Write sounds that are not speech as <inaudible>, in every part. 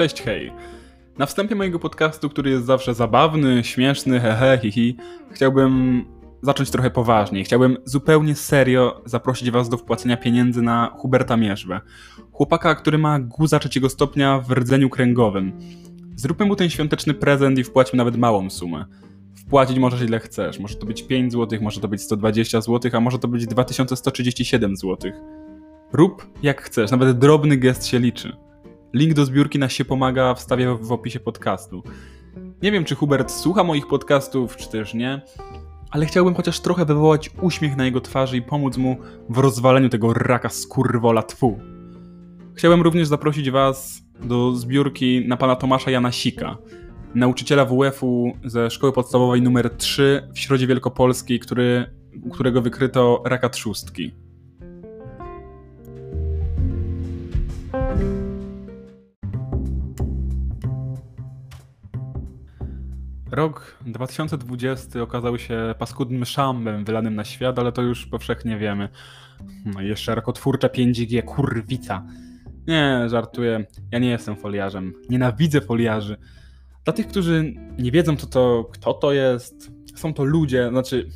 Cześć, hej. Na wstępie mojego podcastu, który jest zawsze zabawny, śmieszny, hehe, hihi, chciałbym zacząć trochę poważniej. Chciałbym zupełnie serio zaprosić was do wpłacenia pieniędzy na Huberta Mierzwę. Chłopaka, który ma guza trzeciego stopnia w rdzeniu kręgowym. Zróbmy mu ten świąteczny prezent i wpłaćmy nawet małą sumę. Wpłacić możesz ile chcesz. Może to być 5 zł, może to być 120 zł, a może to być 2137 zł. Rób jak chcesz, nawet drobny gest się liczy. Link do zbiórki na się pomaga wstawię w opisie podcastu. Nie wiem, czy Hubert słucha moich podcastów, czy też nie, ale chciałbym chociaż trochę wywołać uśmiech na jego twarzy i pomóc mu w rozwaleniu tego raka skurwola twu. Chciałem również zaprosić Was do zbiórki na pana Tomasza Janasika, nauczyciela WF-u ze szkoły podstawowej numer 3 w Środzie Wielkopolskiej, który, u którego wykryto raka trzustki. Rok 2020 okazał się paskudnym szambem wylanym na świat, ale to już powszechnie wiemy. No i jeszcze rakotwórcza 5G, kurwica. Nie, żartuję. Ja nie jestem foliarzem. Nienawidzę foliarzy. Dla tych, którzy nie wiedzą, co to, kto to jest, są to ludzie, znaczy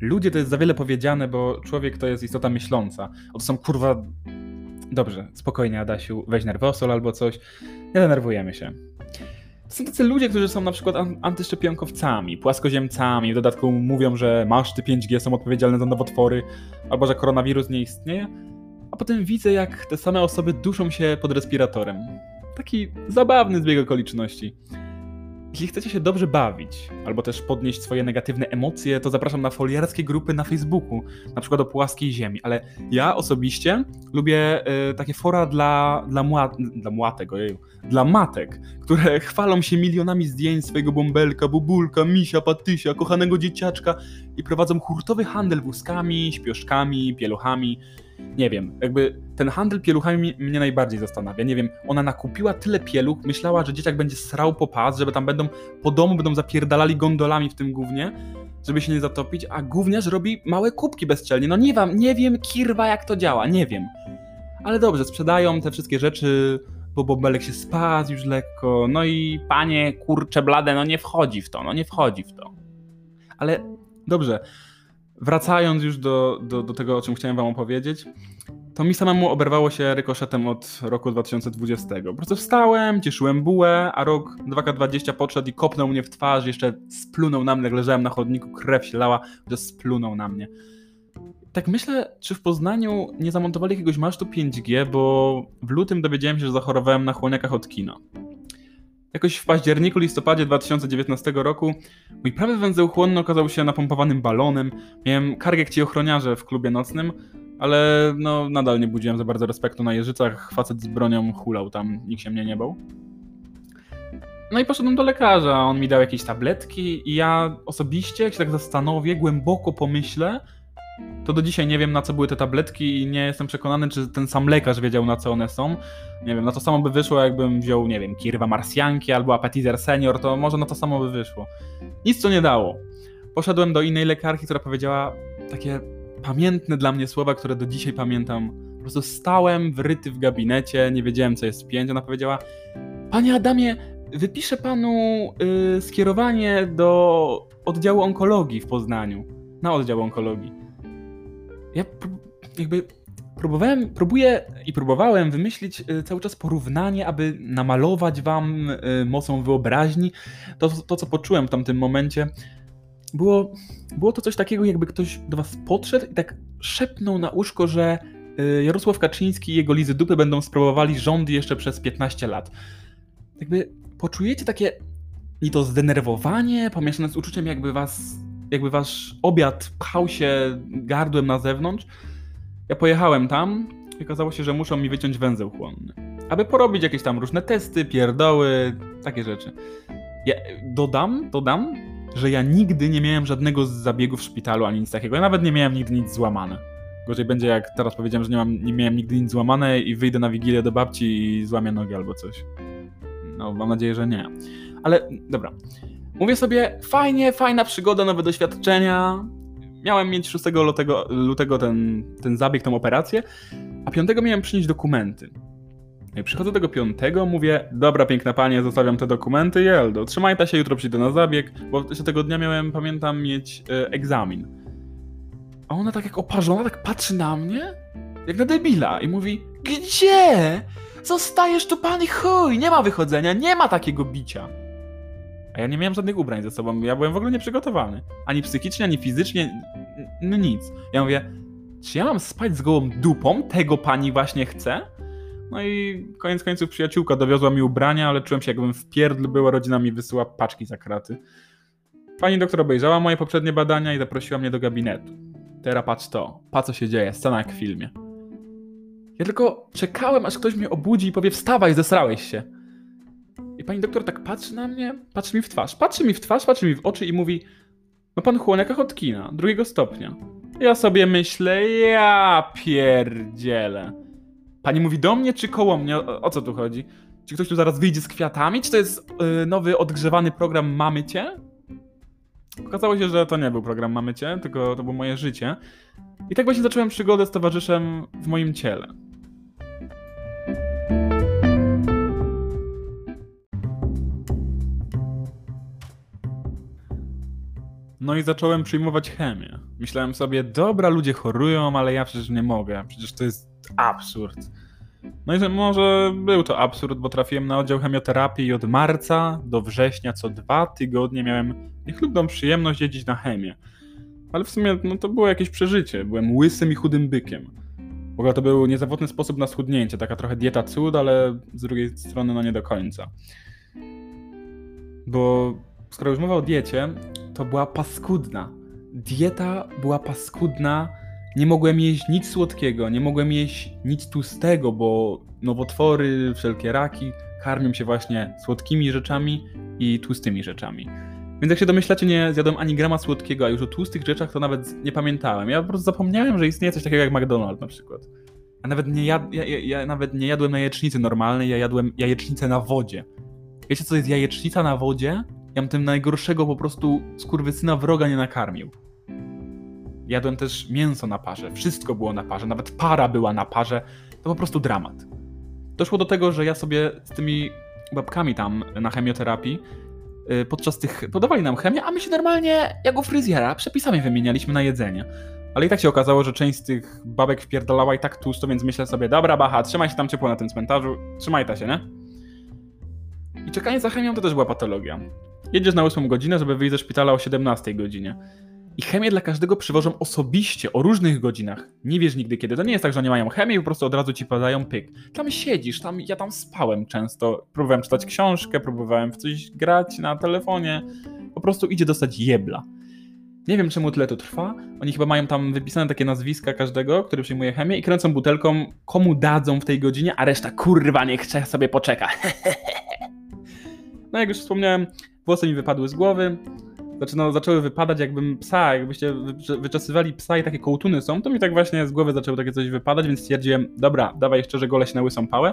ludzie to jest za wiele powiedziane, bo człowiek to jest istota myśląca. Oto są kurwa... Dobrze, spokojnie Adasiu, weź nerwosol albo coś. Nie denerwujemy się. To są tacy ludzie, którzy są na przykład antyszczepionkowcami, płaskoziemcami, w dodatku mówią, że maszty 5G są odpowiedzialne za nowotwory, albo że koronawirus nie istnieje, a potem widzę, jak te same osoby duszą się pod respiratorem. Taki zabawny zbieg okoliczności. Jeśli chcecie się dobrze bawić, albo też podnieść swoje negatywne emocje, to zapraszam na foliarskie grupy na Facebooku, na przykład o płaskiej ziemi, ale ja osobiście lubię y, takie fora dla, dla, mła, dla młatek, dla matek, które <laughs> chwalą się milionami zdjęć swojego bąbelka, bubulka, misia, patysia, kochanego dzieciaczka i prowadzą hurtowy handel wózkami, śpioszkami, pieluchami, nie wiem, jakby ten handel pieluchami mnie najbardziej zastanawia. Nie wiem, ona nakupiła tyle pieluch, myślała, że dzieciak będzie srał po pas, żeby tam będą po domu będą zapierdalali gondolami w tym gównie, żeby się nie zatopić, a gówniarz robi małe kubki bezczelnie. No nie wiem, nie wiem, kirwa jak to działa, nie wiem. Ale dobrze, sprzedają te wszystkie rzeczy, bo bobelek się spadł już lekko, no i panie, kurcze blade, no nie wchodzi w to, no nie wchodzi w to. Ale dobrze, wracając już do, do, do tego, o czym chciałem wam opowiedzieć, to mi samemu oberwało się rykoszetem od roku 2020. Po prostu wstałem, cieszyłem bułę, a rok 2020 podszedł i kopnął mnie w twarz, jeszcze splunął na mnie, jak leżałem na chodniku, krew się lała, że splunął na mnie. Tak myślę, czy w Poznaniu nie zamontowali jakiegoś masztu 5G, bo w lutym dowiedziałem się, że zachorowałem na chłoniakach od kina. Jakoś w październiku, listopadzie 2019 roku mój prawy węzeł chłonny okazał się napompowanym balonem. Miałem kargę ochroniarze w klubie nocnym, ale no nadal nie budziłem za bardzo respektu na jeżycach. Facet z bronią hulał tam, nikt się mnie nie bał. No i poszedłem do lekarza, on mi dał jakieś tabletki i ja osobiście, jak się tak zastanowię, głęboko pomyślę, to do dzisiaj nie wiem na co były te tabletki i nie jestem przekonany, czy ten sam lekarz wiedział na co one są. Nie wiem, na to samo by wyszło, jakbym wziął, nie wiem, Kirwa Marsjanki albo Appetizer Senior, to może na to samo by wyszło. Nic to nie dało. Poszedłem do innej lekarki, która powiedziała takie pamiętne dla mnie słowa, które do dzisiaj pamiętam. Po prostu stałem wryty w gabinecie, nie wiedziałem co jest pięć. Ona powiedziała: Panie Adamie, wypiszę panu yy, skierowanie do oddziału onkologii w Poznaniu. Na oddział onkologii ja jakby próbowałem, próbuję i próbowałem wymyślić y, cały czas porównanie, aby namalować wam y, mocą wyobraźni to, to co poczułem w tamtym momencie. Było, było to coś takiego, jakby ktoś do was podszedł i tak szepnął na uszko, że y, Jarosław Kaczyński i jego lizy dupy będą sprawowali rządy jeszcze przez 15 lat. Jakby poczujecie takie i to zdenerwowanie pomieszane z uczuciem, jakby was jakby wasz obiad pchał się gardłem na zewnątrz. Ja pojechałem tam i okazało się, że muszą mi wyciąć węzeł chłonny. Aby porobić jakieś tam różne testy, pierdoły, takie rzeczy. Ja dodam, dodam, że ja nigdy nie miałem żadnego z zabiegów w szpitalu ani nic takiego. Ja nawet nie miałem nigdy nic złamane. Gorzej będzie jak teraz powiedziałem, że nie, mam, nie miałem nigdy nic złamane i wyjdę na wigilię do babci i złamię nogę albo coś. No, mam nadzieję, że nie. Ale dobra. Mówię sobie, fajnie, fajna przygoda, nowe doświadczenia. Miałem mieć 6 lutego, lutego ten, ten zabieg, tą operację, a 5 miałem przynieść dokumenty. No i przychodzę do tego piątego, mówię, dobra piękna panie, zostawiam te dokumenty, Jeldo, trzymaj ta się, jutro przyjdę na zabieg, bo tego dnia miałem, pamiętam, mieć e, egzamin. A ona tak jak oparzona, tak patrzy na mnie, jak na debila i mówi, gdzie? Zostajesz tu pan i chuj, nie ma wychodzenia, nie ma takiego bicia. A ja nie miałem żadnych ubrań ze sobą, ja byłem w ogóle nieprzygotowany. Ani psychicznie, ani fizycznie, no nic. Ja mówię, czy ja mam spać z gołą dupą? Tego pani właśnie chce? No i koniec końców przyjaciółka dowiozła mi ubrania, ale czułem się jakbym w pierdl była, rodzina mi wysyła paczki za kraty. Pani doktor obejrzała moje poprzednie badania i zaprosiła mnie do gabinetu. Teraz patrz to, patrz co się dzieje, scena jak w filmie. Ja tylko czekałem, aż ktoś mnie obudzi i powie wstawaj, zesrałeś się. Pani doktor tak patrzy na mnie, patrzy mi w twarz, patrzy mi w twarz, patrzy mi w oczy i mówi ma pan chłoniaka Hodkina, drugiego stopnia. Ja sobie myślę, ja pierdzielę. Pani mówi do mnie czy koło mnie? O, o co tu chodzi? Czy ktoś tu zaraz wyjdzie z kwiatami? Czy to jest yy, nowy, odgrzewany program Mamy Cię? Okazało się, że to nie był program Mamy Cię, tylko to było moje życie. I tak właśnie zacząłem przygodę z towarzyszem w moim ciele. No i zacząłem przyjmować chemię. Myślałem sobie, dobra, ludzie chorują, ale ja przecież nie mogę. Przecież to jest absurd. No i że może był to absurd, bo trafiłem na oddział chemioterapii i od marca do września co dwa tygodnie miałem niechlubną przyjemność jeździć na chemię. Ale w sumie no, to było jakieś przeżycie. Byłem łysym i chudym bykiem. W ogóle to był niezawodny sposób na schudnięcie, taka trochę dieta cud, ale z drugiej strony no nie do końca. Bo skoro już mowa o diecie, to była paskudna. Dieta była paskudna. Nie mogłem jeść nic słodkiego, nie mogłem jeść nic tłustego, bo nowotwory, wszelkie raki karmią się właśnie słodkimi rzeczami i tłustymi rzeczami. Więc jak się domyślacie, nie zjadłem ani grama słodkiego, a już o tłustych rzeczach to nawet nie pamiętałem. Ja po prostu zapomniałem, że istnieje coś takiego jak McDonald's na przykład. Ja nawet nie, jad, ja, ja, ja nawet nie jadłem jajecznicy normalnej, ja jadłem jajecznicę na wodzie. Wiecie co jest jajecznica na wodzie? Ja bym tym najgorszego po prostu skurwysyna wroga nie nakarmił. Jadłem też mięso na parze, wszystko było na parze, nawet para była na parze. To po prostu dramat. Doszło do tego, że ja sobie z tymi babkami tam na chemioterapii y, podczas tych podawali nam chemię, a my się normalnie jak u fryzjera przepisami wymienialiśmy na jedzenie. Ale i tak się okazało, że część z tych babek wpierdalała i tak tłusto, więc myślę sobie, dobra bacha, trzymaj się tam ciepło na tym cmentarzu, trzymaj ta się, nie? I czekanie za chemią to też była patologia. Jedziesz na 8 godzinę, żeby wyjść ze szpitala o 17 godzinie. I chemię dla każdego przywożą osobiście, o różnych godzinach. Nie wiesz nigdy kiedy. To nie jest tak, że oni mają chemię i po prostu od razu ci podają pyk. Tam siedzisz, tam, ja tam spałem często. Próbowałem czytać książkę, próbowałem w coś grać na telefonie. Po prostu idzie dostać jebla. Nie wiem czemu tyle to trwa. Oni chyba mają tam wypisane takie nazwiska każdego, który przyjmuje chemię i kręcą butelką, komu dadzą w tej godzinie, a reszta kurwa niech sobie poczeka. <laughs> no jak już wspomniałem, włosy mi wypadły z głowy. Znaczy, no, zaczęły wypadać jakbym psa, jakbyście wyczesywali psa i takie kołtuny są, to mi tak właśnie z głowy zaczęło takie coś wypadać, więc stwierdziłem, dobra, dawaj jeszcze, że gole się na łysą pałę.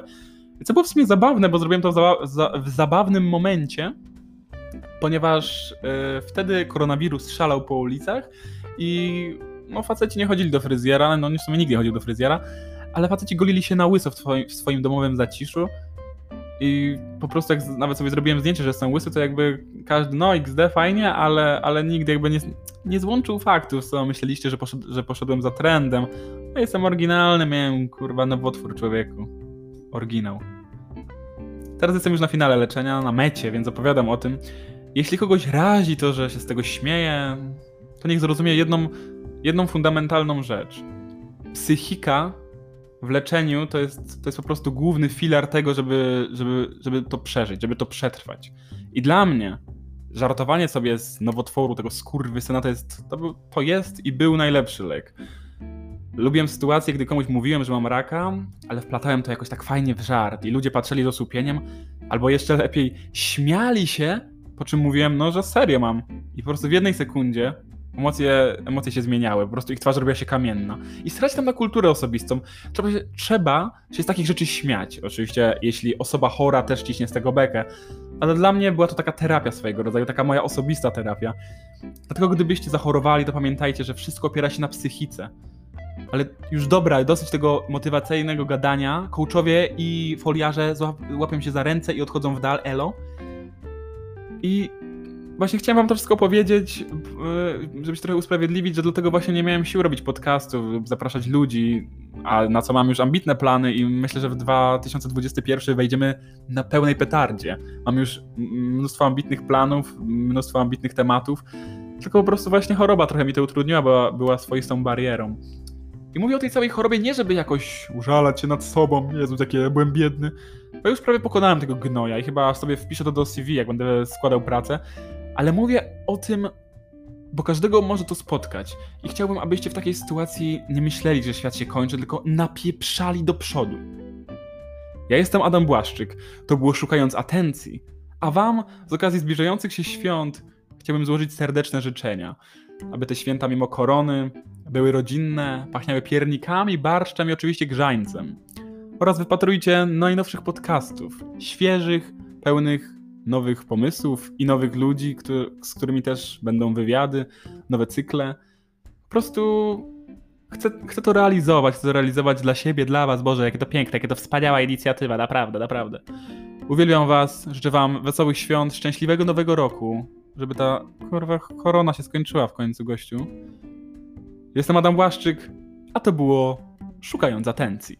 Co było w sumie zabawne, bo zrobiłem to w, za w zabawnym momencie, ponieważ yy, wtedy koronawirus szalał po ulicach i no faceci nie chodzili do fryzjera, no w sumie nie chodził do fryzjera, ale faceci golili się na łyso w, twoim, w swoim domowym zaciszu i po prostu jak nawet sobie zrobiłem zdjęcie, że jestem łysy, to jakby każdy, no XD fajnie, ale, ale nigdy jakby nie, nie złączył faktów, co myśleliście, że, poszed, że poszedłem za trendem. No jestem oryginalny, miałem kurwa nowotwór człowieku. Oryginał. Teraz jestem już na finale leczenia, na mecie, więc opowiadam o tym. Jeśli kogoś razi to, że się z tego śmieję, to niech zrozumie jedną, jedną fundamentalną rzecz. Psychika w leczeniu to jest, to jest po prostu główny filar tego, żeby, żeby, żeby to przeżyć, żeby to przetrwać. I dla mnie żartowanie sobie z nowotworu, tego skurwysyna, to jest, to, to jest i był najlepszy lek. Lubiłem sytuację, gdy komuś mówiłem, że mam raka, ale wplatałem to jakoś tak fajnie w żart i ludzie patrzyli z osłupieniem, albo jeszcze lepiej śmiali się, po czym mówiłem, no, że serio mam. I po prostu w jednej sekundzie Emocje, emocje się zmieniały, po prostu ich twarz robiła się kamienna. I strać tam na kulturę osobistą. Trzeba się, trzeba się z takich rzeczy śmiać. Oczywiście, jeśli osoba chora też ciśnie z tego bekę. Ale dla mnie była to taka terapia swojego rodzaju, taka moja osobista terapia. Dlatego gdybyście zachorowali, to pamiętajcie, że wszystko opiera się na psychice. Ale już dobra, dosyć tego motywacyjnego gadania. Coachowie i foliarze łapią się za ręce i odchodzą w dal, elo. I właśnie chciałem wam to wszystko powiedzieć, yy, żeby się trochę usprawiedliwić, że dlatego właśnie nie miałem sił robić podcastów, zapraszać ludzi, a na co mam już ambitne plany i myślę, że w 2021 wejdziemy na pełnej petardzie. Mam już mnóstwo ambitnych planów, mnóstwo ambitnych tematów, tylko po prostu właśnie choroba trochę mi to utrudniła, bo była swoistą barierą. I mówię o tej całej chorobie nie, żeby jakoś użalać się nad sobą, Jezu, takie byłem biedny, bo już prawie pokonałem tego gnoja i chyba sobie wpiszę to do CV, jak będę składał pracę, ale mówię o tym, bo każdego może to spotkać. I chciałbym, abyście w takiej sytuacji nie myśleli, że świat się kończy, tylko napieprzali do przodu. Ja jestem Adam Błaszczyk, to było Szukając Atencji, a wam z okazji zbliżających się świąt chciałbym złożyć serdeczne życzenia, aby te święta mimo korony były rodzinne, pachniały piernikami, barszczem i oczywiście grzańcem. Oraz wypatrujcie najnowszych podcastów, świeżych, pełnych nowych pomysłów i nowych ludzi, z którymi też będą wywiady, nowe cykle. Po prostu chcę, chcę to realizować, chcę to realizować dla siebie, dla was. Boże, jakie to piękne, jakie to wspaniała inicjatywa, naprawdę, naprawdę. Uwielbiam was, życzę wam wesołych świąt, szczęśliwego nowego roku, żeby ta kurwa korona się skończyła w końcu, gościu. Jestem Adam Błaszczyk, a to było Szukając Atencji.